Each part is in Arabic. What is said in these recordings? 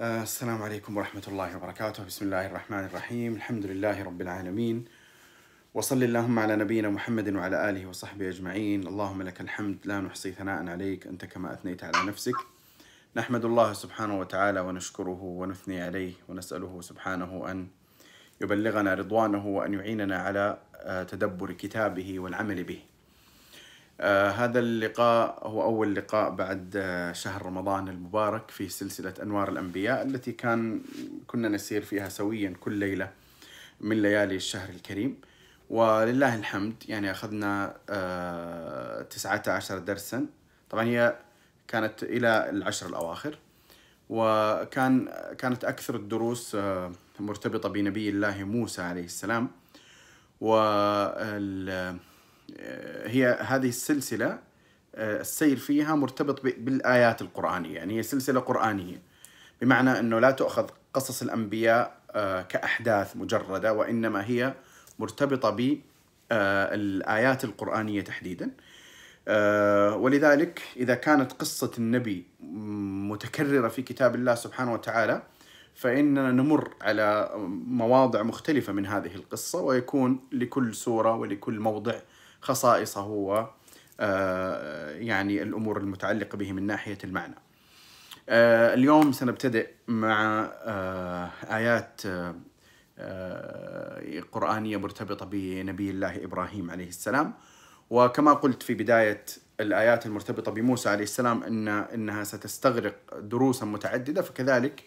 آه، السلام عليكم ورحمة الله وبركاته. بسم الله الرحمن الرحيم. الحمد لله رب العالمين. وصل اللهم على نبينا محمد وعلى آله وصحبه أجمعين. اللهم لك الحمد لا نحصي ثناء عليك. أنت كما أثنيت على نفسك. نحمد الله سبحانه وتعالى ونشكره ونثني عليه ونسأله سبحانه أن يبلغنا رضوانه وأن يعيننا على آه، تدبر كتابه والعمل به. آه هذا اللقاء هو أول لقاء بعد آه شهر رمضان المبارك في سلسلة أنوار الأنبياء التي كان كنا نسير فيها سويا كل ليلة من ليالي الشهر الكريم. ولله الحمد يعني أخذنا آه 19 درسا. طبعا هي كانت إلى العشر الأواخر. وكان كانت أكثر الدروس مرتبطة بنبي الله موسى عليه السلام. وال هي هذه السلسلة آه، السير فيها مرتبط بالآيات القرآنية يعني هي سلسلة قرآنية. بمعنى أنه لا تؤخذ قصص الأنبياء آه، كأحداث مجردة وإنما هي مرتبطة بالآيات آه، القرآنية تحديدا. ولذلك إذا كانت قصة النبي متكررة في كتاب الله سبحانه وتعالى فإننا نمر على مواضع مختلفة من هذه القصة ويكون لكل سورة ولكل موضع خصائصه و آه، يعني الأمور المتعلقة به من ناحية المعنى. آه، اليوم سنبتدئ مع آه، آيات قرآنية مرتبطة بنبي الله إبراهيم عليه السلام وكما قلت في بداية الآيات المرتبطة بموسى عليه السلام إن إنها ستستغرق دروسا متعددة فكذلك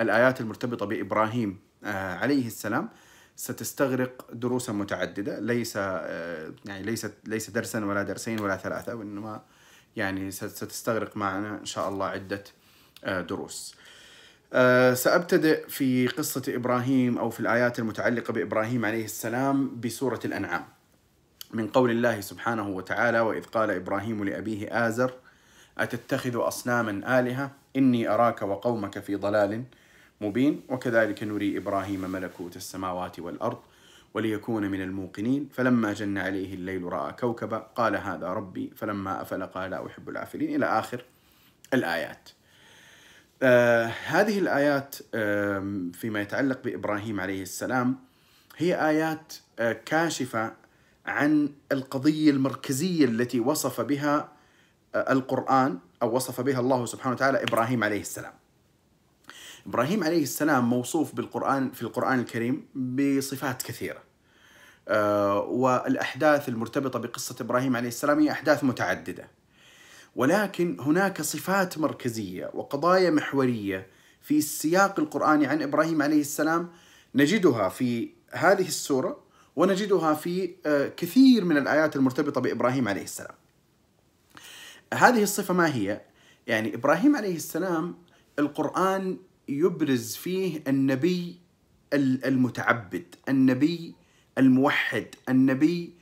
الآيات المرتبطة بإبراهيم عليه السلام ستستغرق دروسا متعددة ليس آه، يعني ليست ليس درسا ولا درسين ولا ثلاثة وإنما يعني ستستغرق معنا إن شاء الله عدة آه، دروس. آه، سأبتدئ في قصة إبراهيم أو في الآيات المتعلقة بإبراهيم عليه السلام بسورة الأنعام. من قول الله سبحانه وتعالى وإذ قال إبراهيم لأبيه آزر أتتخذ اصناما آلهة إني أراك وقومك في ضلال مبين وكذلك نري إبراهيم ملكوت السماوات والأرض وليكون من الموقنين. فلما جن عليه الليل رأى كوكبا قال هذا ربي فلما أفل قال لا أحب العافلين. إلى آخر الآيات. آه هذه الآيات آه فيما يتعلق بإبراهيم عليه السلام هي آيات آه كاشفة عن القضية المركزية التي وصف بها آه القرآن أو وصف بها الله سبحانه وتعالى إبراهيم عليه السلام. إبراهيم عليه السلام موصوف بالقران في القرآن الكريم بصفات كثيرة. آه، والأحداث المرتبطة بقصة إبراهيم عليه السلام هي أحداث متعددة. ولكن هناك صفات مركزية وقضايا محورية في السياق القراني عن إبراهيم عليه السلام نجدها في هذه السورة ونجدها في آه، كثير من الآيات المرتبطة بإبراهيم عليه السلام. هذه الصفة ما هي؟ يعني إبراهيم عليه السلام القرآن يبرز فيه النبي المتعبد النبي الموحد النبي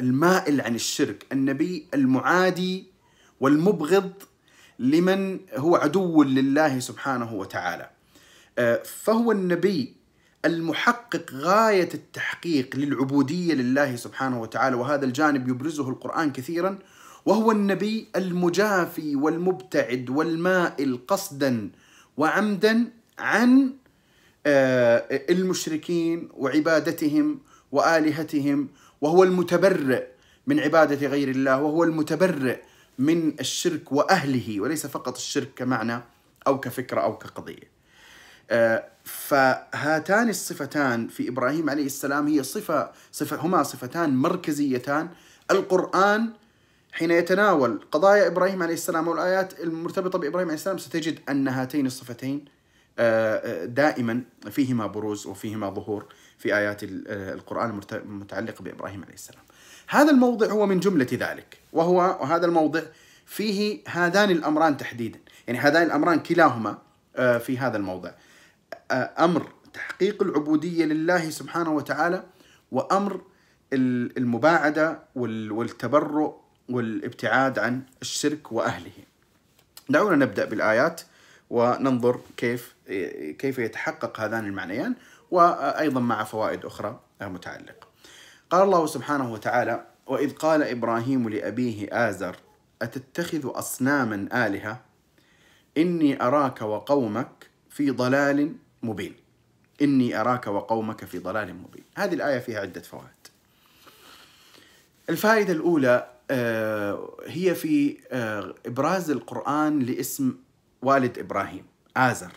المائل عن الشرك النبي المعادي والمبغض لمن هو عدو لله سبحانه وتعالى. آه، فهو النبي المحقق غاية التحقيق للعبودية لله سبحانه وتعالى وهذا الجانب يبرزه القرآن كثيرا. وهو النبي المجافي والمبتعد والمائل قصدا وعمدا عن آه، المشركين وعبادتهم وآلهتهم وهو المتبرئ من عبادة غير الله وهو المتبرئ من الشرك وأهله وليس فقط الشرك كمعنى أو كفكرة أو كقضية. آه، فهاتان الصفتان في إبراهيم عليه السلام هي صفة صفة هما صفتان مركزيتان القرآن حين يتناول قضايا إبراهيم عليه السلام والآيات المرتبطة بإبراهيم عليه السلام ستجد أن هاتين الصفتين آه، آه، دائما فيهما بروز وفيهما ظهور في آيات آه، القرآن المتعلقة بإبراهيم عليه السلام. هذا الموضع هو من جملة ذلك وهو وهذا الموضع فيه هذان الأمران تحديدا، يعني هذان الأمران كلاهما في هذا الموضع. أمر تحقيق العبودية لله سبحانه وتعالى وأمر المباعدة والتبرؤ والابتعاد عن الشرك وأهله. دعونا نبدأ بالآيات وننظر كيف كيف يتحقق هذان المعنيان وأيضا مع فوائد أخرى متعلقة. قال الله سبحانه وتعالى: وإذ قال إبراهيم لأبيه آزر أتتخذ اصناما آلهة إني أراك وقومك في ضلال مبين إني أراك وقومك في ضلال مبين هذه الآية فيها عدة فوائد الفائدة الأولى هي في آه، إبراز القرآن لاسم والد إبراهيم آزر.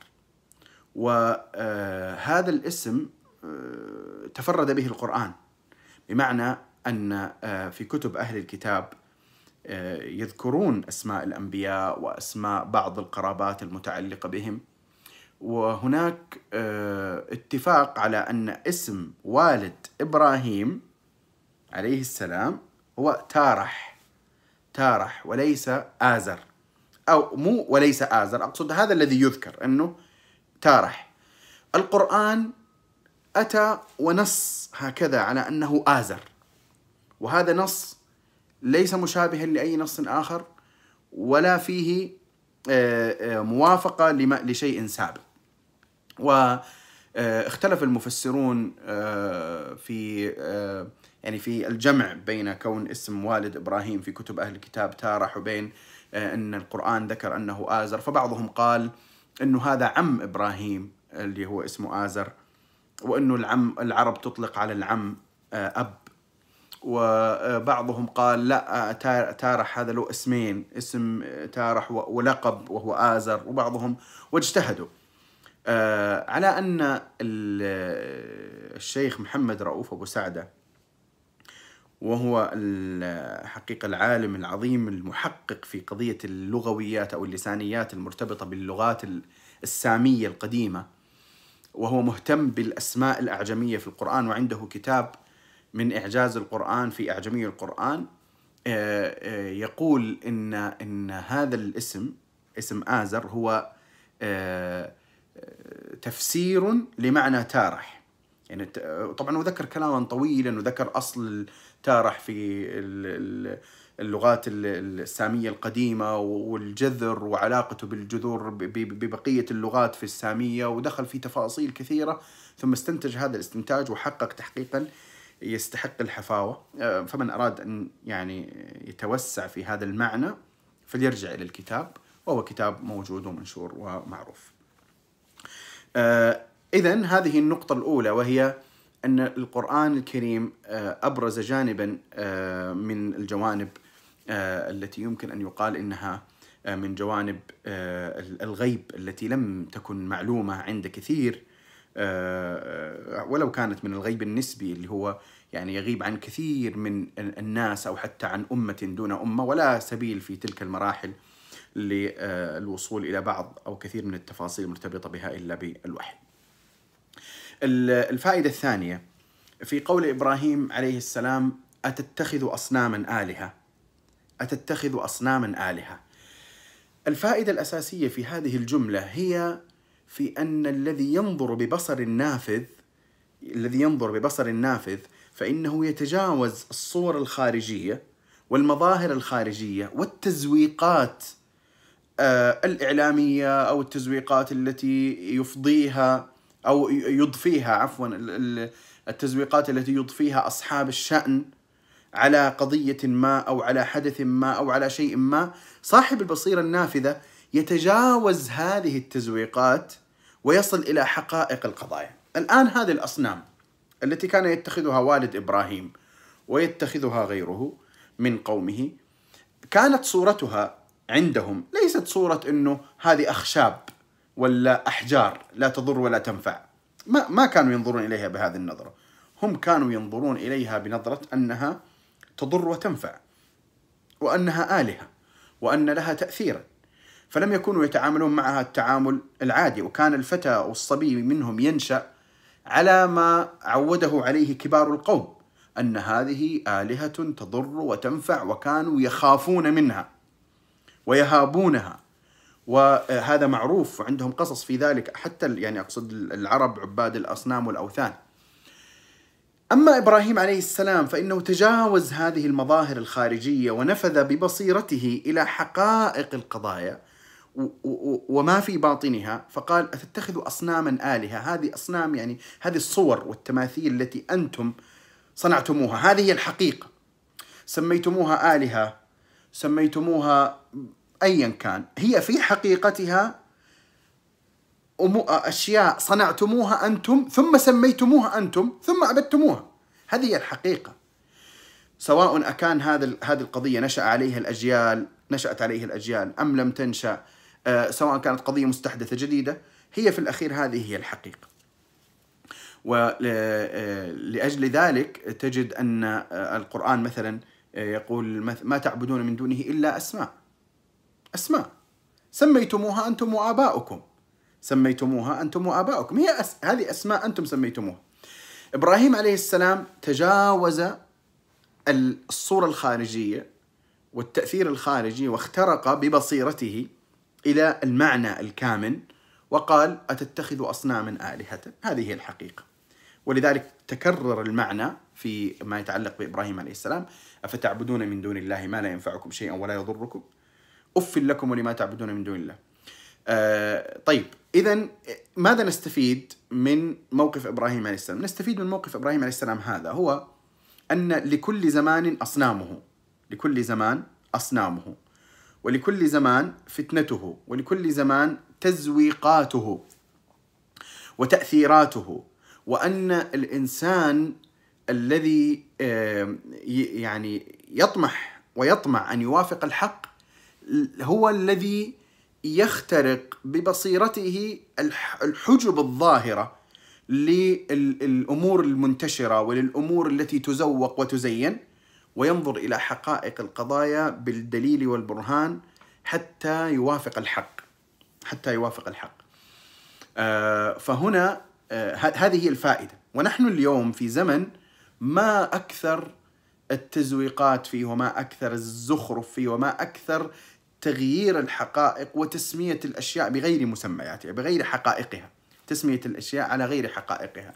وهذا الاسم آه، تفرد به القرآن بمعنى أن في كتب أهل الكتاب يذكرون أسماء الأنبياء وأسماء بعض القرابات المتعلقة بهم. وهناك اتفاق على أن اسم والد إبراهيم عليه السلام هو تارح. تارح وليس آزر. أو مو وليس آزر أقصد هذا الذي يذكر أنه تارح. القرآن أتى ونص هكذا على أنه آزر. وهذا نص ليس مشابها لأي نص آخر ولا فيه آه، آه، موافقة لشيء سابق. واختلف المفسرون آه، في يعني في الجمع بين كون اسم والد إبراهيم في كتب أهل الكتاب تارح وبين آه، إن القرآن ذكر أنه آزر. فبعضهم قال إنه هذا عم إبراهيم اللي هو اسمه آزر وإنه العم العرب تطلق على العم آه، أب. وبعضهم قال لا آه، تارح هذا له اسمين اسم تارح ولقب وهو آزر. وبعضهم واجتهدوا على أن الشيخ محمد رؤوف أبو سعدة وهو الحقيقة العالم العظيم المحقق في قضية اللغويات أو اللسانيات المرتبطة باللغات السامية القديمة. وهو مهتم بالأسماء الأعجمية في القرآن وعنده كتاب من إعجاز القرآن في أعجمي القرآن. آه، آه، يقول إن إن هذا الاسم اسم آزر هو آه، تفسير لمعنى تارح. يعني طبعا وذكر كلاما طويلا وذكر أصل تارح في اللغات السامية القديمة والجذر وعلاقته بالجذور ببقية اللغات في السامية ودخل في تفاصيل كثيرة ثم استنتج هذا الاستنتاج وحقق تحقيقا يستحق الحفاوة. آه، فمن أراد أن يعني يتوسع في هذا المعنى فليرجع إلى الكتاب وهو كتاب موجود ومنشور ومعروف. آه، إذا هذه النقطة الأولى وهي أن القرآن الكريم آه، أبرز جانبا آه، من الجوانب آه، التي يمكن أن يقال إنها من جوانب الغيب التي لم تكن معلومة عند كثير ولو كانت من الغيب النسبي اللي هو يعني يغيب عن كثير من الناس أو حتى عن أمة دون أمة ولا سبيل في تلك المراحل للوصول إلى بعض أو كثير من التفاصيل المرتبطة بها إلا بالوحي. الفائدة الثانية في قول إبراهيم عليه السلام أتتخذ أصناما آلهة؟ أتتخذ أصناما آلهة. الفائدة الأساسية في هذه الجملة هي في أن الذي ينظر ببصر نافذ الذي ينظر ببصر نافذ فإنه يتجاوز الصور الخارجية والمظاهر الخارجية والتزويقات آه، الإعلامية أو التزويقات التي يفضيها أو يضفيها عفوا التزويقات التي يضفيها أصحاب الشأن على قضية ما أو على حدث ما أو على شيء ما. صاحب البصيرة النافذة يتجاوز هذه التزويقات ويصل إلى حقائق القضايا. الآن هذه الأصنام التي كان يتخذها والد إبراهيم ويتخذها غيره من قومه كانت صورتها عندهم ليست صورة أنه هذه أخشاب. ولا أحجار لا تضر ولا تنفع. ما, ما كانوا ينظرون إليها بهذه النظرة. هم كانوا ينظرون إليها بنظرة أنها تضر وتنفع وأنها آلهة وأن لها تأثيرا. فلم يكونوا يتعاملون معها التعامل العادي وكان الفتى والصبي منهم ينشأ على ما عوده عليه كبار القوم أن هذه آلهة تضر وتنفع وكانوا يخافون منها ويهابونها. وهذا معروف وعندهم قصص في ذلك حتى يعني أقصد العرب عباد الأصنام والأوثان. أما إبراهيم عليه السلام فإنه تجاوز هذه المظاهر الخارجية ونفذ ببصيرته إلى حقائق القضايا وما في باطنها فقال أتتخذ أصناما آلهة؟ هذه أصنام يعني هذه الصور والتماثيل التي أنتم صنعتموها. هذه هي الحقيقة. سميتموها آلهة سميتموها ايا كان. هي في حقيقتها أشياء صنعتموها أنتم ثم سميتموها أنتم ثم عبدتموها. هذه هي الحقيقة. سواء أكان هذا هذه القضية نشأ عليها الأجيال نشأت عليها الأجيال أم لم تنشأ آه، سواء كانت قضية مستحدثة جديدة هي في الأخير هذه هي الحقيقة. ولأجل ذلك تجد أن القرآن مثلا يقول ما تعبدون من دونه إلا أسماء. أسماء. سميتموها أنتم وآباؤكم سميتموها أنتم وآباؤكم هي أس... هذه أسماء أنتم سميتموها. إبراهيم عليه السلام تجاوز الصورة الخارجية والتأثير الخارجي واخترق ببصيرته إلى المعنى الكامن وقال أتتخذ أصناما آلهة؟ هذه هي الحقيقة. ولذلك تكرر المعنى في ما يتعلق بإبراهيم عليه السلام أفتعبدون من دون الله ما لا ينفعكم شيئا ولا يضركم؟ أف لكم ولما تعبدون من دون الله. آه طيب إذا ماذا نستفيد من موقف إبراهيم عليه السلام؟ نستفيد من موقف إبراهيم عليه السلام هذا هو أن لكل زمان أصنامه. لكل زمان أصنامه. ولكل زمان فتنته. ولكل زمان تزويقاته. وتأثيراته. وأن الإنسان الذي يعني يطمح ويطمع أن يوافق الحق هو الذي يخترق ببصيرته الحجب الظاهرة للأمور المنتشرة وللأمور التي تزوق وتزين وينظر إلى حقائق القضايا بالدليل والبرهان حتى يوافق الحق حتى يوافق الحق. آه، فهنا آه، هذه هي الفائدة. ونحن اليوم في زمن ما أكثر التزويقات فيه وما أكثر الزخرف فيه وما أكثر تغيير الحقائق وتسمية الأشياء بغير مسمياتها بغير حقائقها تسمية الأشياء على غير حقائقها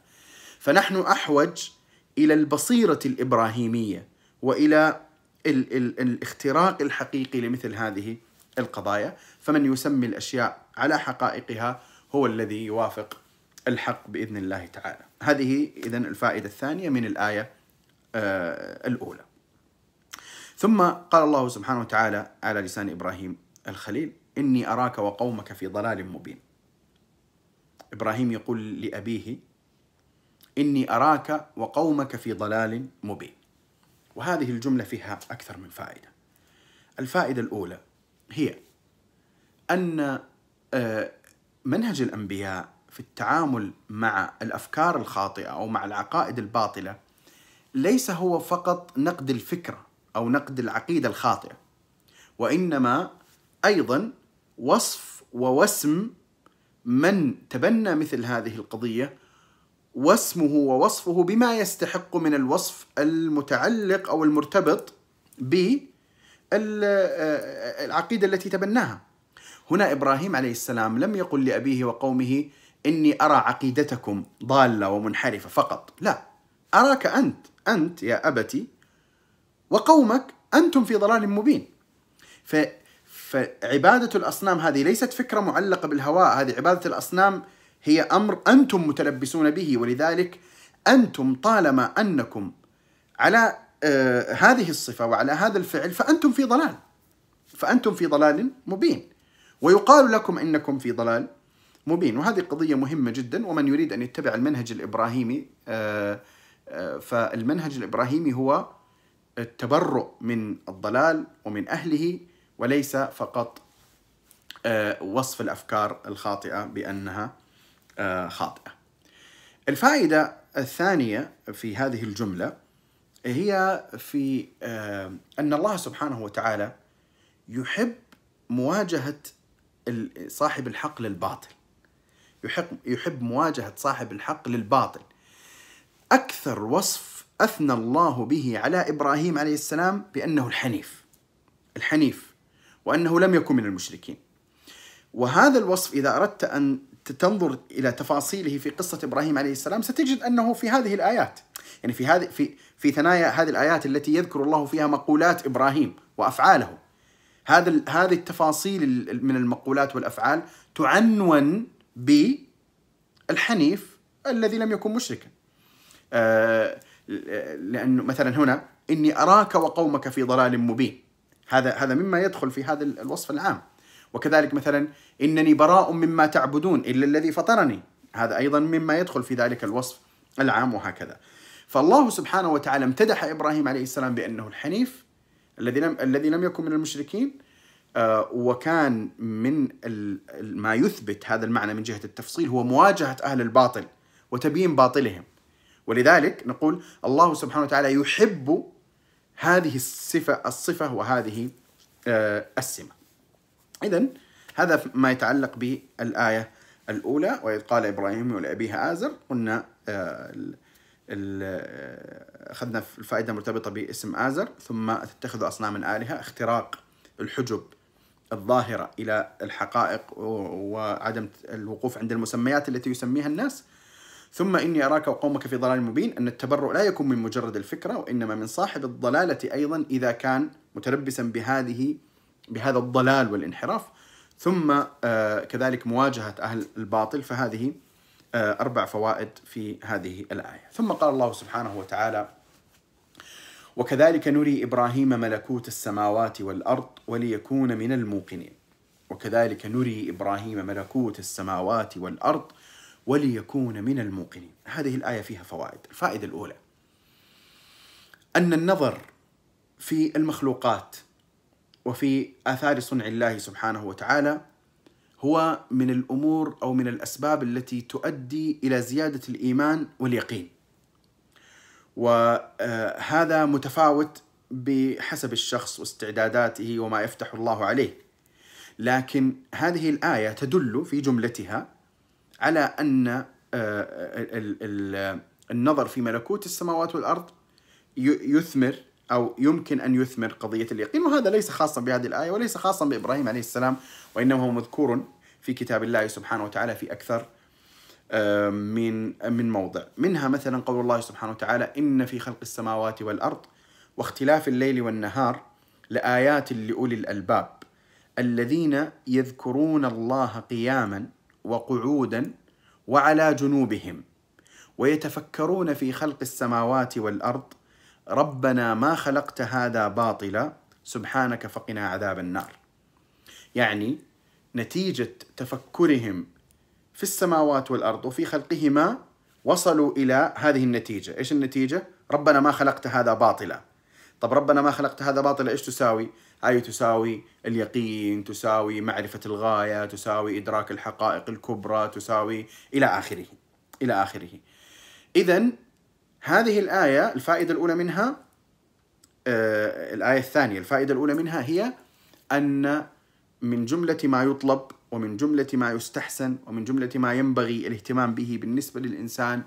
فنحن أحوج إلى البصيرة الإبراهيمية وإلى ال ال الاختراق الحقيقي لمثل هذه القضايا فمن يسمي الأشياء على حقائقها هو الذي يوافق الحق بإذن الله تعالى. هذه اذا الفائدة الثانية من الآية آه الأولى. ثم قال الله سبحانه وتعالى على لسان إبراهيم الخليل: إني أراك وقومك في ضلال مبين. إبراهيم يقول لأبيه: إني أراك وقومك في ضلال مبين. وهذه الجملة فيها أكثر من فائدة. الفائدة الأولى هي أن آه، منهج الأنبياء في التعامل مع الأفكار الخاطئة أو مع العقائد الباطلة ليس هو فقط نقد الفكرة أو نقد العقيدة الخاطئة وإنما أيضا وصف ووسم من تبنى مثل هذه القضية واسمه ووصفه بما يستحق من الوصف المتعلق أو المرتبط بالعقيده التي تبناها. هنا إبراهيم عليه السلام لم يقل لأبيه وقومه إني أرى عقيدتكم ضالة ومنحرفة فقط، لا أراك أنت أنت يا أبتي وقومك أنتم في ضلال مبين. ف فعبادة الأصنام هذه ليست فكرة معلقة بالهواء، هذه عبادة الأصنام هي أمر أنتم متلبسون به ولذلك أنتم طالما أنكم على آه هذه الصفة وعلى هذا الفعل فأنتم في ضلال. فأنتم في ضلال مبين. ويقال لكم إنكم في ضلال مبين وهذه قضية مهمة جدا ومن يريد أن يتبع المنهج الإبراهيمي آه، آه، فالمنهج الإبراهيمي هو التبرؤ من الضلال ومن أهله وليس فقط آه، وصف الأفكار الخاطئة بأنها خاطئة. الفائدة الثانية في هذه الجملة هي في أن الله سبحانه وتعالى يحب مواجهة صاحب الحق للباطل. يحب مواجهة صاحب الحق للباطل. أكثر وصف أثنى الله به على إبراهيم عليه السلام بأنه الحنيف الحنيف وأنه لم يكن من المشركين. وهذا الوصف إذا أردت أن تنظر إلى تفاصيله في قصة إبراهيم عليه السلام ستجد أنه في هذه الآيات يعني في هذه في في ثنايا هذه الآيات التي يذكر الله فيها مقولات إبراهيم وأفعاله. هذا هذه التفاصيل من المقولات والأفعال تعنون بالحنيف الذي لم يكن مشركا. آه، لأنه مثلا هنا إني أراك وقومك في ضلال مبين. هذا هذا مما يدخل في هذا الوصف العام. وكذلك مثلا إنني براء مما تعبدون إلا الذي فطرني. هذا أيضا مما يدخل في ذلك الوصف العام وهكذا. فالله سبحانه وتعالى امتدح إبراهيم عليه السلام بأنه الحنيف الذي لم الذي لم يكن من المشركين آه، وكان من ما يثبت هذا المعنى من جهة التفصيل هو مواجهة أهل الباطل وتبيين باطلهم. ولذلك نقول الله سبحانه وتعالى يحب هذه الصفه الصفة وهذه آه، السمة. اذا هذا ما يتعلق بالآية الأولى وإذ قال إبراهيم لأبيه آزر قلنا آه، أخذنا الفائدة المرتبطه باسم آزر ثم تتخذ أصناما آلهة اختراق الحجب الظاهرة إلى الحقائق وعدم الوقوف عند المسميات التي يسميها الناس ثم إني أراك وقومك في ضلال مبين أن التبرؤ لا يكون من مجرد الفكرة وإنما من صاحب الضلالة أيضا إذا كان متلبسا بهذه بهذا الضلال والانحراف. ثم آه، كذلك مواجهة أهل الباطل فهذه آه، أربع فوائد في هذه الآية. ثم قال الله سبحانه وتعالى وكذلك نري إبراهيم ملكوت السماوات والأرض وليكون من الموقنين. وكذلك نري إبراهيم ملكوت السماوات والأرض وليكون من الموقنين. هذه الآية فيها فوائد. الفائدة الأولى أن النظر في المخلوقات وفي آثار صنع الله سبحانه وتعالى هو من الأمور أو من الأسباب التي تؤدي إلى زيادة الإيمان واليقين. وهذا متفاوت بحسب الشخص واستعداداته وما يفتح الله عليه. لكن هذه الآية تدل في جملتها على أن آه، النظر في ملكوت السماوات والأرض يثمر أو يمكن أن يثمر قضية اليقين. وهذا ليس خاصا بهذه الآية وليس خاصا بإبراهيم عليه السلام وإنما هو مذكور في كتاب الله سبحانه وتعالى في أكثر من من موضع. منها مثلا قول الله سبحانه وتعالى إن في خلق السماوات والأرض واختلاف الليل والنهار لآيات لأولي الألباب الذين يذكرون الله قياما وقعودا وعلى جنوبهم ويتفكرون في خلق السماوات والأرض. ربنا ما خلقت هذا باطلا سبحانك فقنا عذاب النار. يعني نتيجة تفكرهم في السماوات والأرض وفي خلقهما وصلوا إلى هذه النتيجة. إيش النتيجة؟ ربنا ما خلقت هذا باطلا. طب ربنا ما خلقت هذا باطلا إيش تساوي؟ هاي تساوي اليقين تساوي معرفة الغاية تساوي إدراك الحقائق الكبرى تساوي إلى آخره إلى آخره إذا هذه الآية الفائدة الأولى منها آه الآية الثانية الفائدة الأولى منها هي أن من جملة ما يطلب ومن جملة ما يستحسن ومن جملة ما ينبغي الاهتمام به بالنسبة للإنسان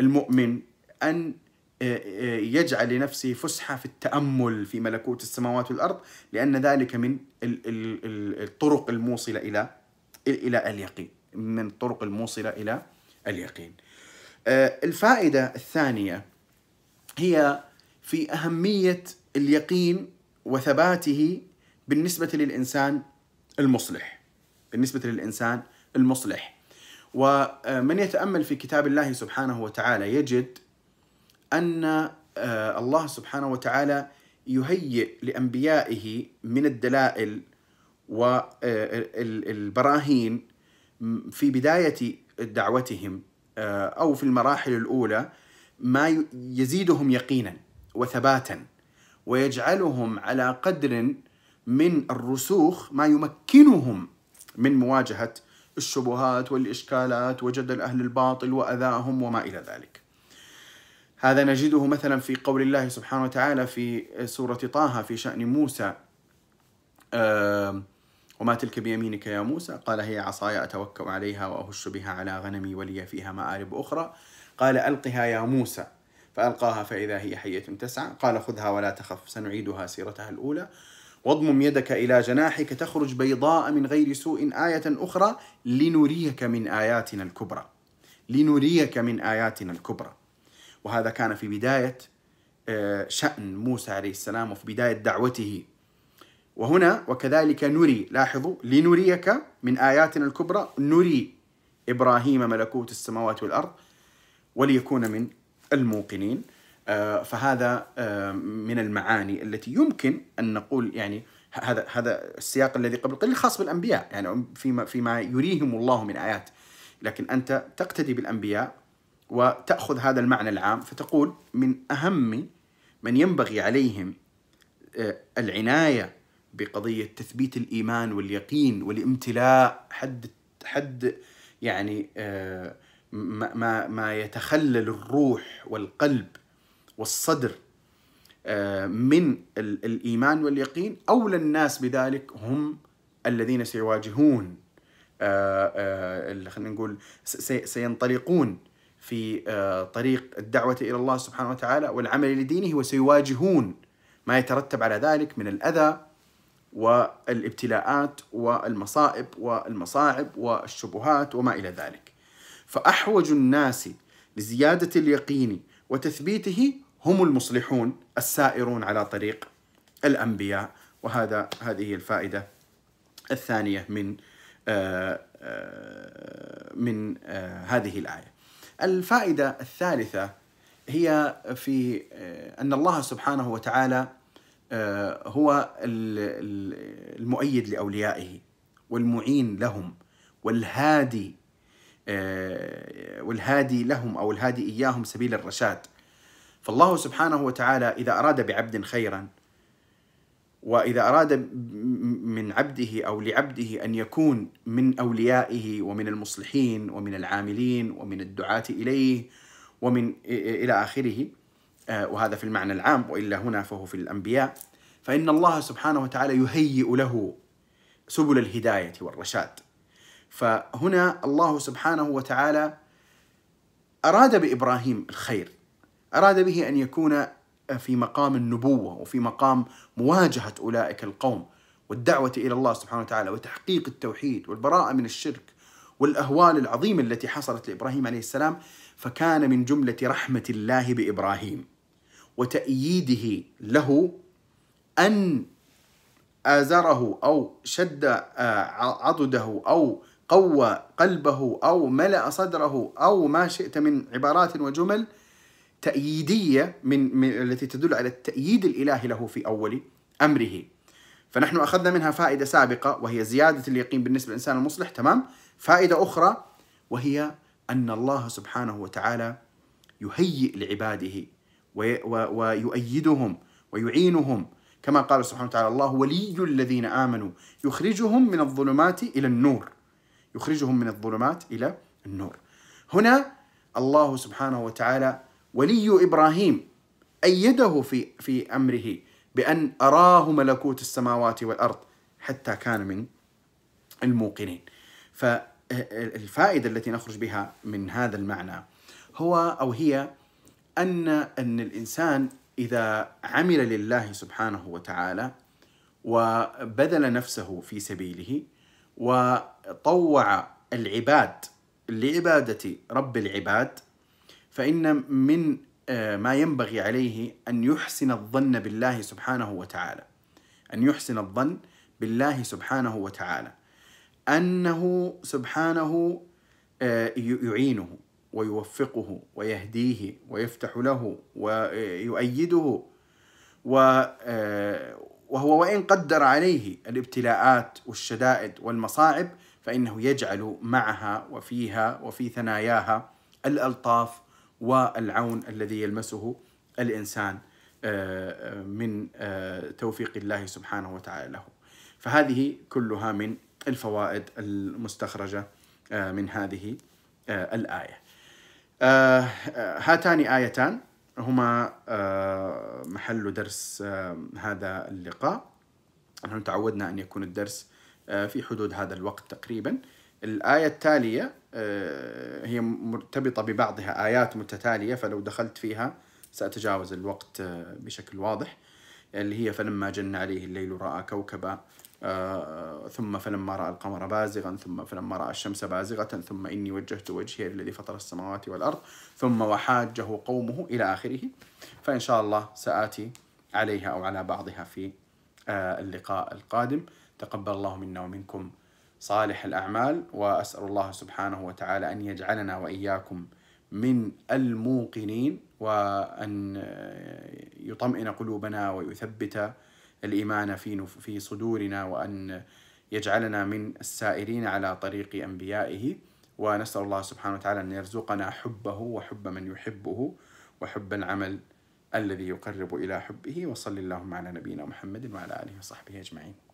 المؤمن أن يجعل لنفسه فسحة في التأمل في ملكوت السماوات والأرض لأن ذلك من الطرق الموصلة إلى إلى اليقين. من الطرق الموصلة إلى اليقين. آه، الفائدة الثانية هي في أهمية اليقين وثباته بالنسبة للإنسان المصلح. بالنسبة للإنسان المصلح. ومن يتأمل في كتاب الله سبحانه وتعالى يجد أن آه، الله سبحانه وتعالى يهيئ لأنبيائه من الدلائل والبراهين في بداية دعوتهم آه، أو في المراحل الأولى ما يزيدهم يقينا وثباتا ويجعلهم على قدر من الرسوخ ما يمكنهم من مواجهة الشبهات والإشكالات وجدل أهل الباطل وأذاهم وما إلى ذلك. هذا نجده مثلا في قول الله سبحانه وتعالى في سورة طه في شأن موسى وما تلك بيمينك يا موسى؟ قال هي عصاي أتوكأ عليها وأهش بها على غنمي ولي فيها مآرب أخرى. قال ألقها يا موسى. فألقاها فإذا هي حية تسعى. قال خذها ولا تخف سنعيدها سيرتها الأولى. واضمم يدك إلى جناحك تخرج بيضاء من غير سوء آية أخرى لنريك من آياتنا الكبرى. لنريك من آياتنا الكبرى. وهذا كان في بداية آه، شأن موسى عليه السلام وفي بداية دعوته. وهنا وكذلك نري لاحظوا لنريك من آياتنا الكبرى نري إبراهيم ملكوت السماوات والأرض وليكون من الموقنين. آه، فهذا آه، من المعاني التي يمكن أن نقول يعني هذا هذا السياق الذي قبل قليل خاص بالأنبياء. يعني فيما فيما يريهم الله من آيات. لكن أنت تقتدي بالأنبياء وتأخذ هذا المعنى العام فتقول من أهم من ينبغي عليهم آه، العناية بقضية تثبيت الإيمان واليقين والامتلاء حد حد يعني آه، ما ما يتخلل الروح والقلب والصدر آه، من الإيمان واليقين. أولى الناس بذلك هم الذين سيواجهون خلينا نقول سينطلقون في طريق الدعوة إلى الله سبحانه وتعالى والعمل لدينه وسيواجهون ما يترتب على ذلك من الأذى والابتلاءات والمصائب والمصاعب والشبهات وما إلى ذلك. فأحوج الناس لزيادة اليقين وتثبيته هم المصلحون السائرون على طريق الأنبياء وهذا هذه الفائدة الثانية من آه، آه، من آه، هذه الآية. الفائدة الثالثة هي في أن الله سبحانه وتعالى آه، هو المؤيد لأوليائه والمعين لهم والهادي آه، والهادي لهم أو الهادي إياهم سبيل الرشاد. فالله سبحانه وتعالى إذا أراد بعبد خيرا وإذا أراد من عبده أو لعبده أن يكون من أوليائه ومن المصلحين ومن العاملين ومن الدعاة إليه ومن إلى آخره آه، وهذا في المعنى العام وإلا هنا فهو في الأنبياء فإن الله سبحانه وتعالى يهيئ له سبل الهداية والرشاد. فهنا الله سبحانه وتعالى أراد بإبراهيم الخير أراد به أن يكون في مقام النبوة وفي مقام مواجهة أولئك القوم والدعوة إلى الله سبحانه وتعالى وتحقيق التوحيد والبراءة من الشرك والأهوال العظيمة التي حصلت لإبراهيم عليه السلام فكان من جملة رحمة الله بإبراهيم وتأييده له أن آزره أو شد آه، عضده أو قوى قلبه أو ملأ صدره أو ما شئت من عبارات وجمل تأييدية من, من التي تدل على التأييد الإلهي له في أول أمره. فنحن أخذنا منها فائدة سابقة وهي زيادة اليقين بالنسبة للإنسان المصلح تمام؟ فائدة أخرى وهي أن الله سبحانه وتعالى يهيئ لعباده ويؤيدهم ويعينهم. كما قال سبحانه وتعالى الله ولي الذين آمنوا. يخرجهم من الظلمات إلى النور. يخرجهم من الظلمات إلى النور. هنا الله سبحانه وتعالى ولي إبراهيم أيده في في أمره بأن أراه ملكوت السماوات والأرض حتى كان من الموقنين. فالفائدة التي نخرج بها من هذا المعنى هو أو هي أن أن الإنسان إذا عمل لله سبحانه وتعالى وبذل نفسه في سبيله وطوع العباد لعبادة رب العباد فإن من آه، ما ينبغي عليه أن يحسن الظن بالله سبحانه وتعالى. أن يحسن الظن بالله سبحانه وتعالى. أنه سبحانه آه، يعينه ويوفقه ويهديه ويفتح له ويؤيده آه، وهو وإن قدر عليه الابتلاءات والشدائد والمصاعب فإنه يجعل معها وفيها وفي ثناياها الألطاف والعون الذي يلمسه الإنسان آه، آه، من توفيق الله سبحانه وتعالى. له فهذه كلها من الفوائد المستخرجة من هذه آه، آه، هاتان آيتان. هما آه، محل درس هذا اللقاء. نحن تعودنا أن يكون الدرس في حدود هذا الوقت تقريبا. الآية التالية هي مرتبطة ببعضها آيات متتالية فلو دخلت فيها سأتجاوز الوقت بشكل واضح اللي هي فلما جن عليه الليل رأى كوكبا آه، ثم فلما رأى القمر بازغا ثم فلما رأى الشمس بازغة ثم إني وجهت وجهي للذي فطر السماوات والأرض ثم وحاجه قومه إلى آخره. فإن شاء الله سآتي عليها أو على بعضها في آه، اللقاء القادم. تقبل الله منا ومنكم. صالح الأعمال وأسأل الله سبحانه وتعالى أن يجعلنا وإياكم من الموقنين وأن يطمئن قلوبنا ويثبت الإيمان في في صدورنا وأن يجعلنا من السائرين على طريق أنبيائه. ونسأل الله سبحانه وتعالى أن يرزقنا حبه وحب من يحبه وحب العمل الذي يقرب إلى حبه. وصل اللهم على نبينا محمد وعلى آله وصحبه أجمعين.